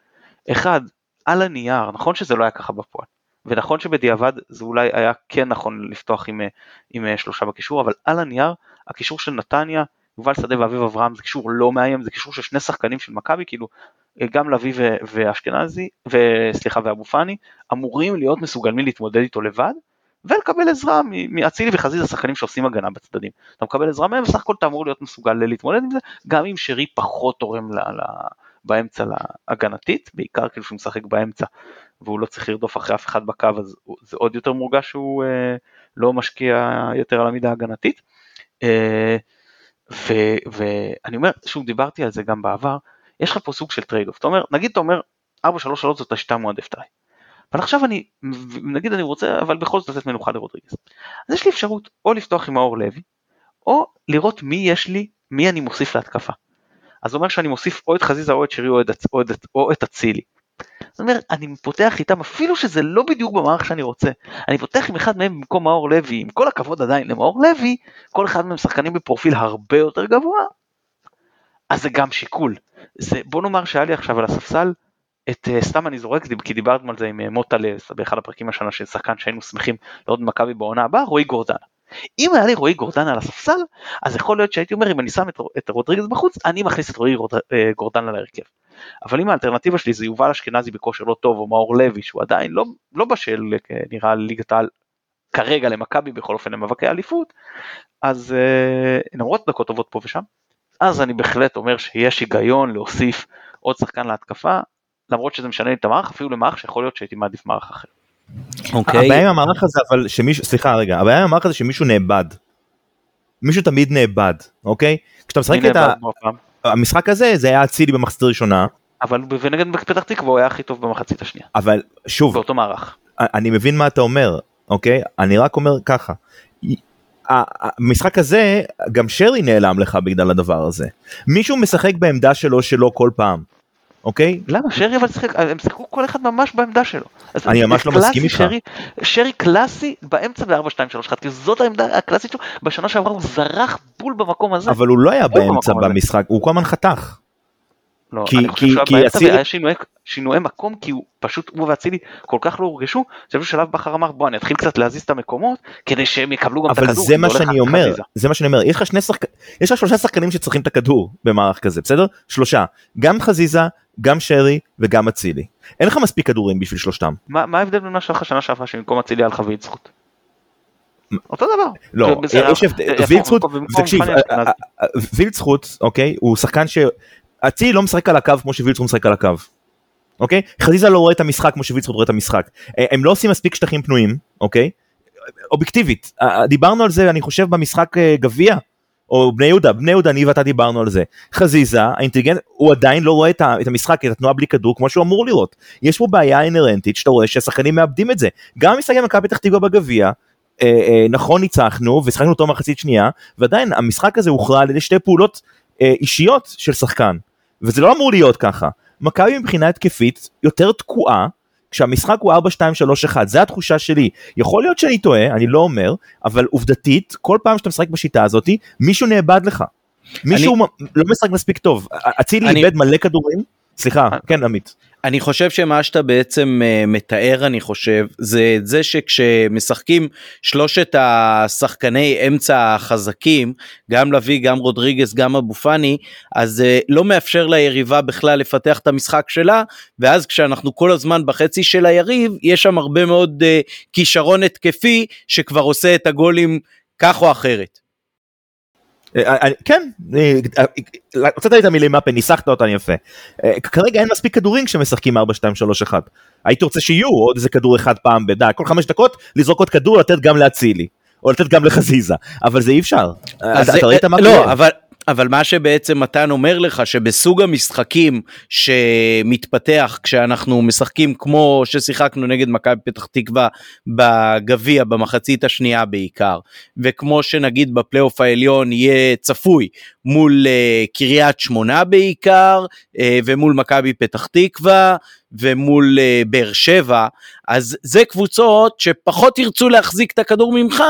אחד, על הנייר, נכון שזה לא היה ככה בפועל, ונכון שבדיעבד זה אולי היה כן נכון לפתוח עם, אה, עם שלושה בקישור, אבל על הנייר, הקישור של נתניה, יובל שדה ואביב אברהם זה קישור לא מאיים, זה קישור של שני שחקנים של מכבי, כאילו גם לביא ואשכנזי, וסליחה ואבו פאני, אמורים להיות מסוגלים להתמודד איתו לבד, ולקבל עזרה מאצילי וחזיזה שחקנים שעושים הגנה בצדדים. אתה מקבל עזרה מהם וסך הכל אתה אמור להיות מסוגל להתמודד עם זה, גם אם שרי פחות תורם ל, ל, באמצע להגנתית, בעיקר כאילו שהוא משחק באמצע והוא לא צריך לרדוף אחרי אף אחד בקו אז זה עוד יותר מורגש שהוא אה, לא משקיע יותר על המידה ההגנתית. אה, ואני אומר, שוב דיברתי על זה גם בעבר, יש לך פה סוג של trade off, אתה אומר, נגיד אתה אומר 433 זאת השיטה המועדפת עליי, אבל עכשיו אני, נגיד אני רוצה אבל בכל זאת לתת מנוחה לרודריגז, אז יש לי אפשרות או לפתוח עם מאור לוי, או לראות מי יש לי, מי אני מוסיף להתקפה. אז זה אומר שאני מוסיף או את חזיזה או את שרי או את, או את, או את אצילי. זאת אומרת, אני פותח איתם אפילו שזה לא בדיוק במערך שאני רוצה, אני פותח עם אחד מהם במקום מאור לוי, עם כל הכבוד עדיין למאור לוי, כל אחד מהם שחקנים בפרופיל הרבה יותר גבוה, אז זה גם שיקול. זה, בוא נאמר שהיה לי עכשיו על הספסל את, uh, סתם אני זורק, כי דיברנו על זה עם uh, מוטלס באחד הפרקים השנה של שחקן שהיינו שמחים לראות במכבי בעונה הבאה, רועי גורדנה. אם היה לי רועי גורדנה על הספסל, אז יכול להיות שהייתי אומר אם אני שם את, את רודריגז בחוץ, אני מכניס את רועי גורד, uh, גורדנה להרכב. אבל אם האלטרנטיבה שלי זה יובל אשכנזי בכושר לא טוב, או מאור לוי, שהוא עדיין לא, לא בשל נראה ליגת העל כרגע למכבי בכל אופן למאבקי אליפות, אז למרות דקות טובות פה ושם, אז אני בהחלט אומר שיש היגיון להוסיף עוד שחקן להתקפה, למרות שזה משנה לי את המערך, אפילו למערך שיכול להיות שהייתי מעדיף מערך אחר. אוקיי. Okay. הבעיה עם המערך הזה אבל שמישהו, סליחה רגע, הבעיה עם המערך הזה שמישהו נאבד. מישהו תמיד נאבד, אוקיי? כשאתה משחק את ה... המשחק הזה זה היה אצילי במחצית הראשונה. אבל ונגד פתח תקווה הוא היה הכי טוב במחצית השנייה. אבל שוב, באותו מערך. אני מבין מה אתה אומר, אוקיי? אני רק אומר ככה. המשחק הזה גם שרי נעלם לך בגלל הדבר הזה. מישהו משחק בעמדה שלו שלו כל פעם. אוקיי? למה? שרי אבל שיחק, הם שיחקו כל אחד ממש בעמדה שלו. אני ממש לא מסכים איתך. שרי, שרי קלאסי באמצע ב-4, 2, 3, 1, כי זאת העמדה הקלאסית שלו, בשנה שעברה הוא זרח בול במקום הזה. אבל הוא לא היה באמצע במשחק, הוא כל הזמן חתך. לא, כי, אני חושב שהוא היה באמצע והיה שינויי, שינויי מקום כי הוא פשוט, הוא ואצילי כל כך לא הורגשו, שבאיזשהו שלב בכר אמר בוא אני אתחיל קצת להזיז את המקומות כדי שהם יקבלו גם את הכדור. אבל זה מה שאני אומר, חזיזה. זה מה שאני אומר, יש לך שני שחקנים, יש לך שלושה שחקנים שצריכים את הכדור במערך כזה, בסדר? שלושה, גם חזיזה, גם שרי וגם אצילי. אין לך מספיק כדורים בשביל שלושתם. מה, מה ההבדל בין מה שהיה לך שנה שעברה שבמקום אצילי היה לך זכות? אותו דבר. לא, יש הבדל, וילצחוט, תקשיב, וילצחוט, אוקיי, הוא שחקן ש... אצילי לא משחק על הקו כמו שווילצחוט משחק על הקו. אוקיי? חזיזה לא רואה את המשחק כמו שווילצחוט רואה את המשחק. אה, הם לא עושים מספיק שטחים פנויים, אוקיי? אובייקטיבית. אה, דיברנו על זה אני חושב במשחק אה, גביע. או בני יהודה, בני יהודה אני ואתה דיברנו על זה. חזיזה, האינטליגנט, הוא עדיין לא רואה את המשחק, את התנועה בלי כדור כמו שהוא אמור לראות. יש פה בעיה אינרנטית שאתה רואה שהשחקנים מאבדים את זה. גם משחקי מכבי פתח תקווה בגביע, אה, אה, נכון ניצחנו ושחקנו אותו מחצית שנייה, ועדיין המשחק הזה הוכרע על ידי שתי פעולות אה, אישיות של שחקן. וזה לא אמור להיות ככה. מכבי מבחינה התקפית יותר תקועה כשהמשחק הוא 4-2-3-1, זה התחושה שלי. יכול להיות שאני טועה, אני לא אומר, אבל עובדתית, כל פעם שאתה משחק בשיטה הזאת, מישהו נאבד לך. מישהו אני... לא משחק מספיק טוב. אצילי אני... איבד מלא כדורים. סליחה, כן עמית. אני חושב שמה שאתה בעצם uh, מתאר אני חושב זה את זה שכשמשחקים שלושת השחקני אמצע החזקים גם לביא גם רודריגס גם אבו פאני אז uh, לא מאפשר ליריבה בכלל לפתח את המשחק שלה ואז כשאנחנו כל הזמן בחצי של היריב יש שם הרבה מאוד uh, כישרון התקפי שכבר עושה את הגולים כך או אחרת. אה, אה, כן, הוצאת לי את המילים מהפה, ניסחת אותן יפה. אה, כרגע אין מספיק כדורים כשמשחקים 4, 2, 3, 1. הייתי רוצה שיהיו עוד איזה כדור אחד פעם בדי, כל חמש דקות לזרוק עוד כדור לתת גם לאצילי. או לתת גם לחזיזה, אבל זה אי אפשר. אתה ראית מה לא, קורה? לא, אבל אבל מה שבעצם מתן אומר לך שבסוג המשחקים שמתפתח כשאנחנו משחקים כמו ששיחקנו נגד מכבי פתח תקווה בגביע במחצית השנייה בעיקר וכמו שנגיד בפלייאוף העליון יהיה צפוי מול uh, קריית שמונה בעיקר uh, ומול מכבי פתח תקווה ומול uh, באר שבע, אז זה קבוצות שפחות ירצו להחזיק את הכדור ממך,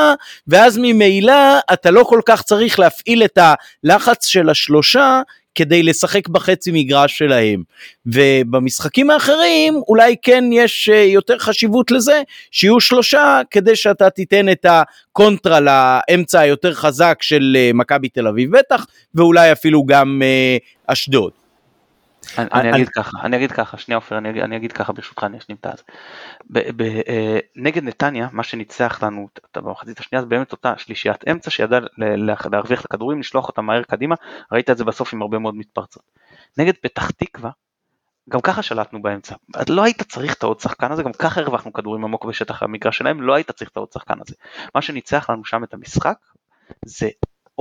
ואז ממילא אתה לא כל כך צריך להפעיל את הלחץ של השלושה כדי לשחק בחצי מגרש שלהם. ובמשחקים האחרים אולי כן יש אה, יותר חשיבות לזה שיהיו שלושה כדי שאתה תיתן את הקונטרה לאמצע היותר חזק של אה, מכבי תל אביב בטח, ואולי אפילו גם אשדוד. אני אגיד ככה, אני אגיד ככה, שנייה עופר, אני אגיד ככה ברשותך, אני אשלים את הזה. אה, נגד נתניה, מה שניצח לנו במחצית השנייה זה באמת אותה שלישיית אמצע שידעה להרוויח את הכדורים, לשלוח אותם מהר קדימה, ראית את זה בסוף עם הרבה מאוד מתפרצות. נגד פתח תקווה, גם ככה שלטנו באמצע, לא היית צריך את העוד שחקן הזה, גם ככה הרווחנו כדורים עמוק בשטח המגרש שלהם, לא היית צריך את העוד שחקן הזה. מה שניצח לנו שם את המשחק, זה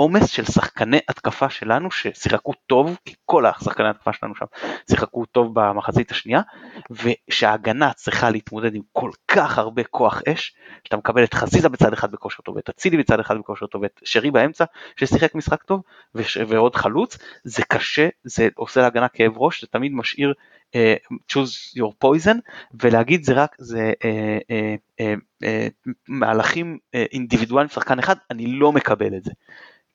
עומס של שחקני התקפה שלנו ששיחקו טוב, כי כל השחקני התקפה שלנו שם שיחקו טוב במחצית השנייה, ושההגנה צריכה להתמודד עם כל כך הרבה כוח אש, שאתה מקבל את חזיזה בצד אחד בכושר טוב, את אצילי בצד אחד בכושר טוב, ואת שרי באמצע ששיחק משחק טוב, ועוד חלוץ, זה קשה, זה עושה להגנה כאב ראש, זה תמיד משאיר uh, choose your poison ולהגיד זה רק זה uh, uh, uh, מהלכים uh, אינדיבידואליים שחקן אחד אני לא מקבל את זה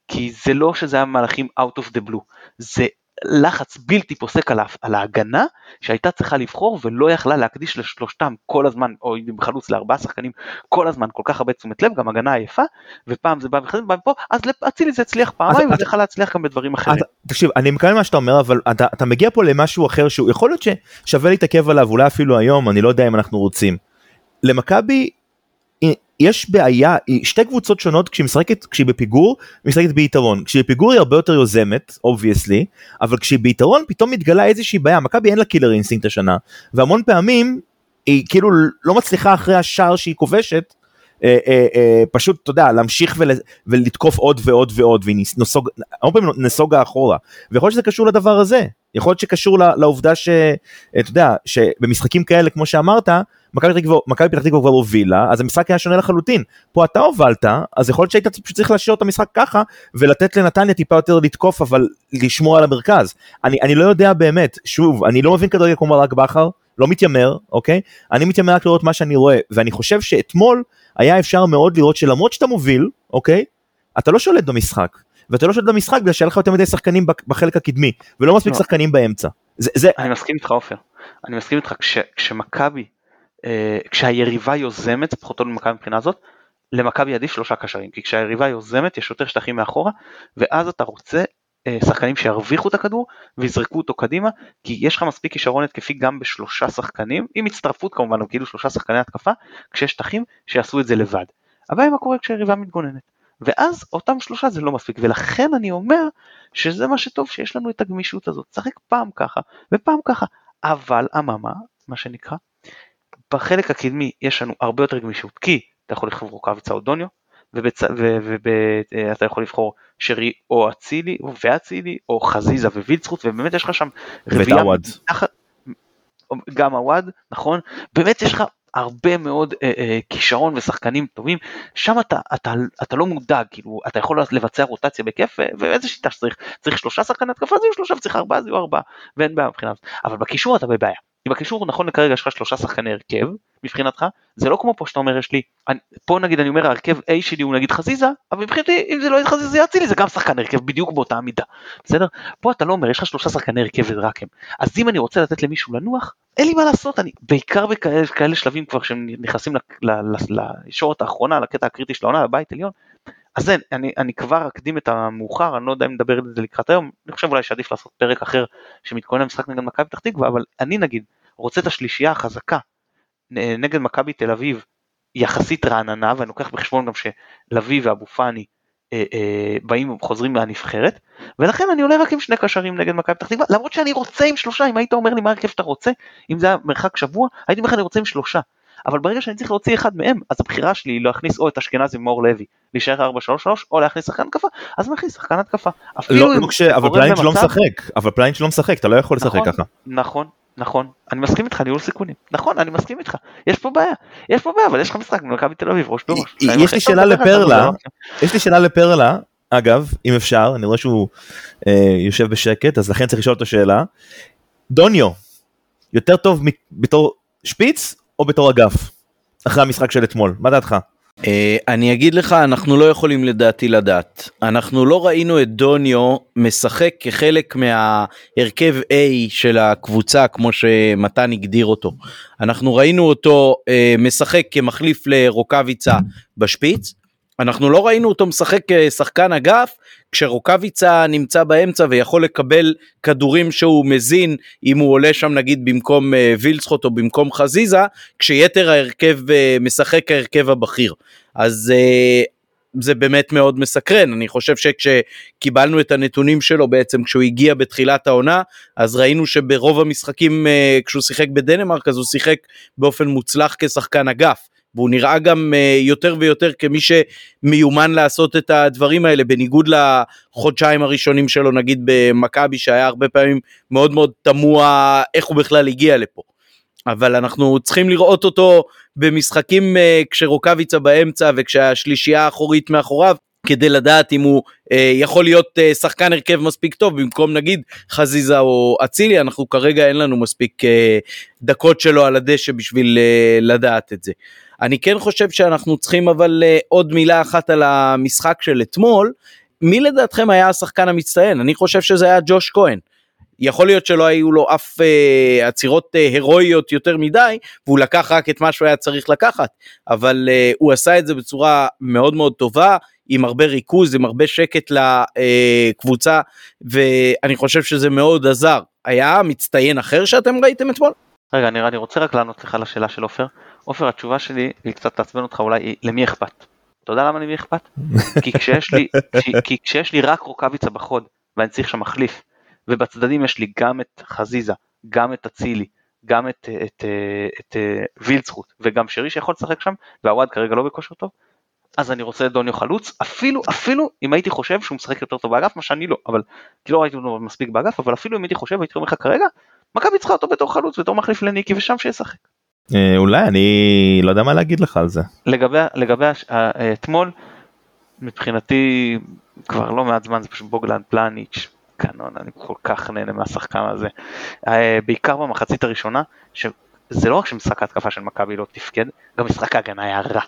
כי זה לא שזה היה מהלכים out of the blue, זה לחץ בלתי פוסק על, על ההגנה שהייתה צריכה לבחור ולא יכלה להקדיש לשלושתם כל הזמן או עם חלוץ לארבעה שחקנים כל הזמן כל כך הרבה תשומת לב גם הגנה עייפה ופעם זה בא וחזר בא מפה אז אצילי זה הצליח פעמיים וזה יכול להצליח גם בדברים אחרים. אתה, תקשיב אני מקבל מה שאתה אומר אבל אתה, אתה מגיע פה למשהו אחר שהוא יכול להיות ששווה להתעכב עליו אולי אפילו היום אני לא יודע אם אנחנו רוצים. למכבי יש בעיה, שתי קבוצות שונות כשהיא משחקת, כשהיא בפיגור, משחקת ביתרון. כשהיא בפיגור היא הרבה יותר יוזמת, obviously, אבל כשהיא ביתרון פתאום מתגלה איזושהי בעיה, מכבי אין לה killer instinct השנה, והמון פעמים היא כאילו לא מצליחה אחרי השער שהיא כובשת, אה, אה, אה, פשוט, אתה יודע, להמשיך ול, ולתקוף עוד ועוד ועוד, והיא נסוג, הרבה פעמים נסוגה אחורה. ויכול להיות שזה קשור לדבר הזה, יכול להיות שקשור לעובדה שאתה יודע, שבמשחקים כאלה, כמו שאמרת, מכבי פתח תקווה כבר הובילה, אז המשחק היה שונה לחלוטין. פה אתה הובלת, אז יכול להיות שהיית פשוט צריך להשאיר את המשחק ככה, ולתת לנתניה טיפה יותר לתקוף, אבל לשמור על המרכז. אני, אני לא יודע באמת, שוב, אני לא מבין כדורגל כמו ברק בכר, לא מתיימר, אוקיי? אני מתיימר רק לראות מה שאני רואה, ואני חושב שאתמול היה אפשר מאוד לראות שלמרות שאתה מוביל, אוקיי? אתה לא שולט במשחק. ואתה לא שולט במשחק בגלל שהיה לך יותר מדי שחקנים בחלק הקדמי, ולא מספיק לא. שחקנים באמצע. זה, זה... אני מסכים איתך עופר, אני מסכים איתך, כש, כשמכבי כשהיריבה יוזמת, לפחות לא למכבי מבחינה הזאת, למכבי עדיף שלושה קשרים, כי כשהיריבה יוזמת יש יותר שטחים מאחורה, ואז אתה רוצה אה, שחקנים שירוויחו את הכדור ויזרקו אותו קדימה, כי יש לך מספיק כישרון התקפי גם בשלושה שחקנים, עם הצטרפות כמובן, כאילו שלושה שחקני התקפה, כשיש שטחים שיעשו את זה לבד. הבעיה מה קורה כשהיריבה מתגוננת. ואז אותם שלושה זה לא מספיק, ולכן אני אומר שזה מה שטוב שיש לנו את הגמישות הזאת, צחק פעם ככה ופעם ככה, אבל אממה, מה שנקרא, בחלק הקדמי יש לנו הרבה יותר גמישות, כי אתה יכול לבחור רוקאביצה או דוניו, ואתה אה, יכול לבחור שרי או אצילי ואצילי או חזיזה ווילצחוט ובאמת יש לך שם רביעייה גם הוואד נכון? באמת יש לך הרבה מאוד אה, אה, כישרון ושחקנים טובים. שם אתה, אתה, אתה לא מודאג כאילו אתה יכול לבצע רוטציה בכיף ואיזה שיטה שצריך. צריך שלושה שחקני התקפה זה יהיו שלושה וצריך ארבעה זה יהיו ארבעה. ואין בעיה מבחינת אבל בקישור אתה בבעיה כי בקישור נכון לכרגע יש לך שלושה שחקני הרכב מבחינתך זה לא כמו פה שאתה אומר יש לי אני, פה נגיד אני אומר ההרכב A שלי הוא נגיד חזיזה אבל מבחינתי אם זה לא יהיה חזיזה זה יצילי זה גם שחקן הרכב בדיוק באותה מידה בסדר? פה אתה לא אומר יש לך שלושה שחקני הרכב ורק הם. אז אם אני רוצה לתת למישהו לנוח אין לי מה לעשות אני בעיקר בכאלה שלבים כבר שהם נכנסים לישורת האחרונה לקטע הקריטי של העונה לבית עליון אז אין, אני, אני כבר אקדים את המאוחר, אני לא יודע אם נדבר על זה לקראת היום, אני חושב אולי שעדיף לעשות פרק אחר שמתכונן למשחק נגד מכבי פתח תקווה, אבל אני נגיד רוצה את השלישייה החזקה נגד מכבי תל אביב יחסית רעננה, ואני לוקח בחשבון גם שלוי ואבו פאני אה, אה, באים וחוזרים מהנבחרת, ולכן אני עולה רק עם שני קשרים נגד מכבי פתח תקווה, למרות שאני רוצה עם שלושה, אם היית אומר לי מה הרכב שאתה רוצה, אם זה היה מרחק שבוע, הייתי אומר לך אני רוצה עם שלושה. אבל ברגע שאני צריך להוציא אחד מהם, אז הבחירה שלי היא להכניס או את אשכנזי ומאור לוי, להישאר 4-3-3, או להכניס שחקן התקפה, אז מכניס שחקן התקפה. לא, לא כש... אבל פליינץ' לא משחק, אבל פליינץ' לא משחק, אתה לא יכול לשחק נכון, ככה. נכון, נכון, אני מסכים איתך, ניהול סיכונים. נכון, אני מסכים איתך. יש פה בעיה, יש פה בעיה, אבל יש לך משחק במכבי תל אביב, ראש בראש. יש לי שאלה לפרלה, יש לי שאלה לפרלה, אגב, אם אפשר, אני רואה שהוא אה, יושב בשקט, אז לכן צריך לשאול אותו שאלה. דוניו, יותר טוב בתור שפיץ או בתור אגף? אחרי המשחק של אתמול, מה דעתך? Uh, אני אגיד לך, אנחנו לא יכולים לדעתי לדעת. אנחנו לא ראינו את דוניו משחק כחלק מההרכב A של הקבוצה, כמו שמתן הגדיר אותו. אנחנו ראינו אותו uh, משחק כמחליף לרוקאביצה בשפיץ, אנחנו לא ראינו אותו משחק כשחקן אגף כשרוקאביצה נמצא באמצע ויכול לקבל כדורים שהוא מזין אם הוא עולה שם נגיד במקום uh, וילצחוט או במקום חזיזה כשיתר ההרכב uh, משחק ההרכב הבכיר אז זה באמת מאוד מסקרן אני חושב שכשקיבלנו את הנתונים שלו בעצם כשהוא הגיע בתחילת העונה אז ראינו שברוב המשחקים כשהוא שיחק בדנמרק אז הוא שיחק באופן מוצלח כשחקן אגף. והוא נראה גם uh, יותר ויותר כמי שמיומן לעשות את הדברים האלה בניגוד לחודשיים הראשונים שלו נגיד במכבי שהיה הרבה פעמים מאוד מאוד תמוה איך הוא בכלל הגיע לפה. אבל אנחנו צריכים לראות אותו במשחקים uh, כשרוקאביצה באמצע וכשהשלישייה האחורית מאחוריו כדי לדעת אם הוא אה, יכול להיות אה, שחקן הרכב מספיק טוב במקום נגיד חזיזה או אצילי אנחנו כרגע אין לנו מספיק אה, דקות שלו על הדשא בשביל אה, לדעת את זה. אני כן חושב שאנחנו צריכים אבל אה, עוד מילה אחת על המשחק של אתמול. מי לדעתכם היה השחקן המצטיין? אני חושב שזה היה ג'וש כהן. יכול להיות שלא היו לו אף אה, עצירות אה, הירואיות יותר מדי, והוא לקח רק את מה שהוא היה צריך לקחת, אבל אה, הוא עשה את זה בצורה מאוד מאוד טובה, עם הרבה ריכוז, עם הרבה שקט לקבוצה, ואני חושב שזה מאוד עזר. היה מצטיין אחר שאתם ראיתם אתמול? רגע, אני, אני רוצה רק לענות לך לשאלה של עופר. עופר, התשובה שלי, היא קצת תעצבן אותך אולי, היא למי אכפת? אתה יודע למה למי אכפת? כי, כשיש לי, כי, כי כשיש לי רק רוקאביצה בחוד, ואני צריך שם מחליף, ובצדדים יש לי גם את חזיזה, גם את אצילי, גם את, את, את, את וילצחוט, וגם שרי שיכול לשחק שם, והוואד כרגע לא בכושר טוב, אז אני רוצה את דוניו חלוץ, אפילו, אפילו אם הייתי חושב שהוא משחק יותר טוב באגף, מה שאני לא, אבל כי לא ראיתי אותו מספיק באגף, אבל אפילו אם הייתי חושב, הייתי אומר לך כרגע, מכבי צריכה אותו בתור חלוץ, בתור מחליף לניקי, ושם שישחק. אה, אולי אני לא יודע מה להגיד לך על זה. לגבי, לגבי אה, אתמול, מבחינתי כבר לא מעט זמן זה פשוט בוגלן פלניץ', קנון, אני כל כך נהנה מהשחקן הזה. אה, בעיקר במחצית הראשונה, שזה לא רק שמשחק ההתקפה של מכבי לא תפקד, גם משחק ההגנה היה רע.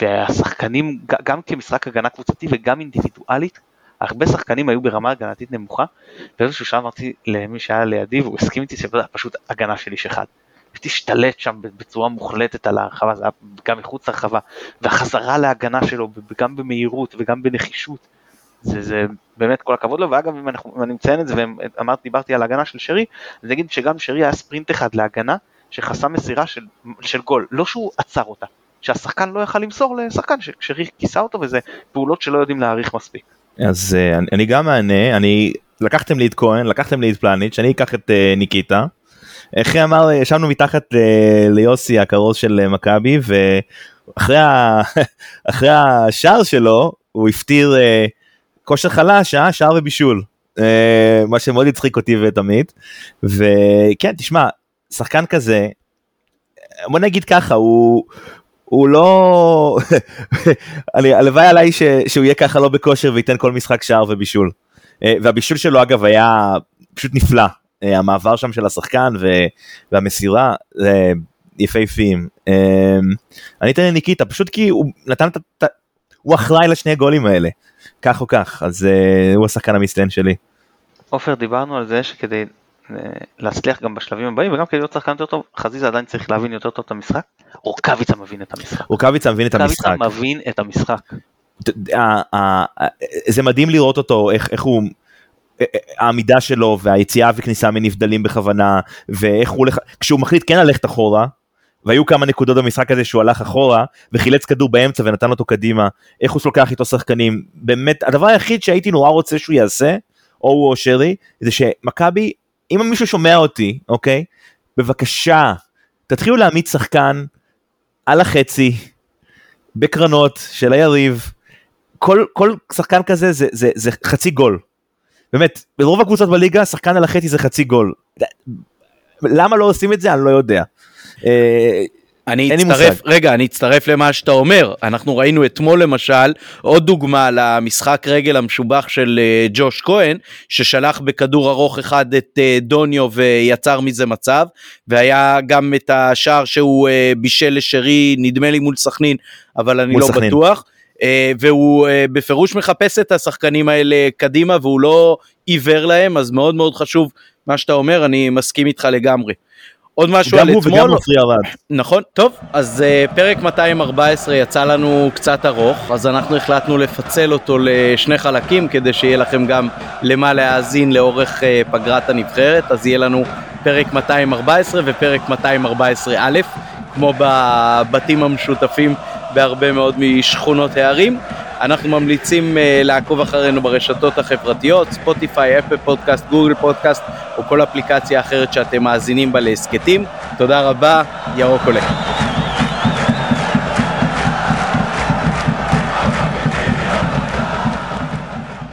והשחקנים, גם כמשחק הגנה קבוצתי וגם אינדיבידואלית, הרבה שחקנים היו ברמה הגנתית נמוכה, באיזשהו שעה אמרתי למי שהיה לידי והוא הסכים איתי שזה פשוט הגנה של איש אחד. השתלט שם בצורה מוחלטת על הרחבה, זה היה גם מחוץ לרחבה, והחזרה להגנה שלו גם במהירות וגם בנחישות, זה, זה באמת כל הכבוד לו, ואגב אם, אנחנו, אם אני מציין את זה ואמרתי, דיברתי על ההגנה של שרי, אז נגיד שגם שרי היה ספרינט אחד להגנה שחסם מסירה של, של גול, לא שהוא עצר אותה, שהשחקן לא יכל למסור לשחקן ששרי כיסה אותו וזה פעולות שלא יודעים להעריך מספיק. אז uh, אני, אני גם מענה, אני לקחתם לי את כהן, לקחתם לי את פלניץ', אני אקח את uh, ניקיטה. איך אמר, ישבנו מתחת uh, ליוסי הכרוז של uh, מכבי ואחרי ה... השער שלו הוא הפטיר uh, כושר חלש, אה? שער ובישול. Uh, מה שמאוד הצחיק אותי ואת עמית. וכן, תשמע, שחקן כזה, בוא נגיד ככה, הוא, הוא לא, הלוואי עליי ש, שהוא יהיה ככה לא בכושר וייתן כל משחק שער ובישול. אה, והבישול שלו אגב היה פשוט נפלא, אה, המעבר שם של השחקן והמסירה, יפהפיים. אה, אני אתן לניקיטה, פשוט כי הוא נתן את ה... הוא אחראי לשני הגולים האלה, כך או כך, אז הוא השחקן המצטיין שלי. עופר, דיברנו על זה שכדי להצליח גם בשלבים הבאים וגם כדי להיות שחקן יותר טוב, חזיזה עדיין צריך להבין יותר טוב את המשחק. רוקאביצה מבין את המשחק. רוקאביצה מבין את המשחק. מבין את המשחק. זה מדהים לראות אותו, איך, איך הוא... העמידה שלו והיציאה וכניסה מנבדלים בכוונה ואיך הוא כשהוא מחליט כן ללכת אחורה, והיו כמה נקודות במשחק הזה שהוא הלך אחורה וחילץ כדור באמצע ונתן אותו קדימה, איך הוא לוקח איתו שחקנים, באמת הדבר היחיד שהייתי נורא רוצה שהוא יעשה, או הוא או שרי, זה שמכבי אם מישהו שומע אותי, אוקיי? בבקשה, תתחילו להעמיד שחקן על החצי, בקרנות של היריב. כל, כל שחקן כזה זה, זה, זה חצי גול. באמת, ברוב הקבוצות בליגה שחקן על החצי זה חצי גול. למה לא עושים את זה אני לא יודע. אה, אני אצטרף, רגע, אני אצטרף למה שאתה אומר. אנחנו ראינו אתמול למשל עוד דוגמה למשחק רגל המשובח של uh, ג'וש כהן, ששלח בכדור ארוך אחד את uh, דוניו ויצר מזה מצב, והיה גם את השער שהוא uh, בישל לשרי, נדמה לי מול סכנין, אבל אני לא סכנין. בטוח. והוא בפירוש מחפש את השחקנים האלה קדימה והוא לא עיוור להם, אז מאוד מאוד חשוב מה שאתה אומר, אני מסכים איתך לגמרי. עוד משהו על אתמול. גם הוא וגם עופרי ארד. נכון, טוב, אז uh, פרק 214 יצא לנו קצת ארוך, אז אנחנו החלטנו לפצל אותו לשני חלקים כדי שיהיה לכם גם למה להאזין לאורך uh, פגרת הנבחרת, אז יהיה לנו פרק 214 ופרק 214 א', כמו בבתים המשותפים בהרבה מאוד משכונות הערים. אנחנו ממליצים uh, לעקוב אחרינו ברשתות החברתיות, ספוטיפיי, אפל פודקאסט, גוגל פודקאסט או כל אפליקציה אחרת שאתם מאזינים בה להסכתים. תודה רבה, ירוק עולה.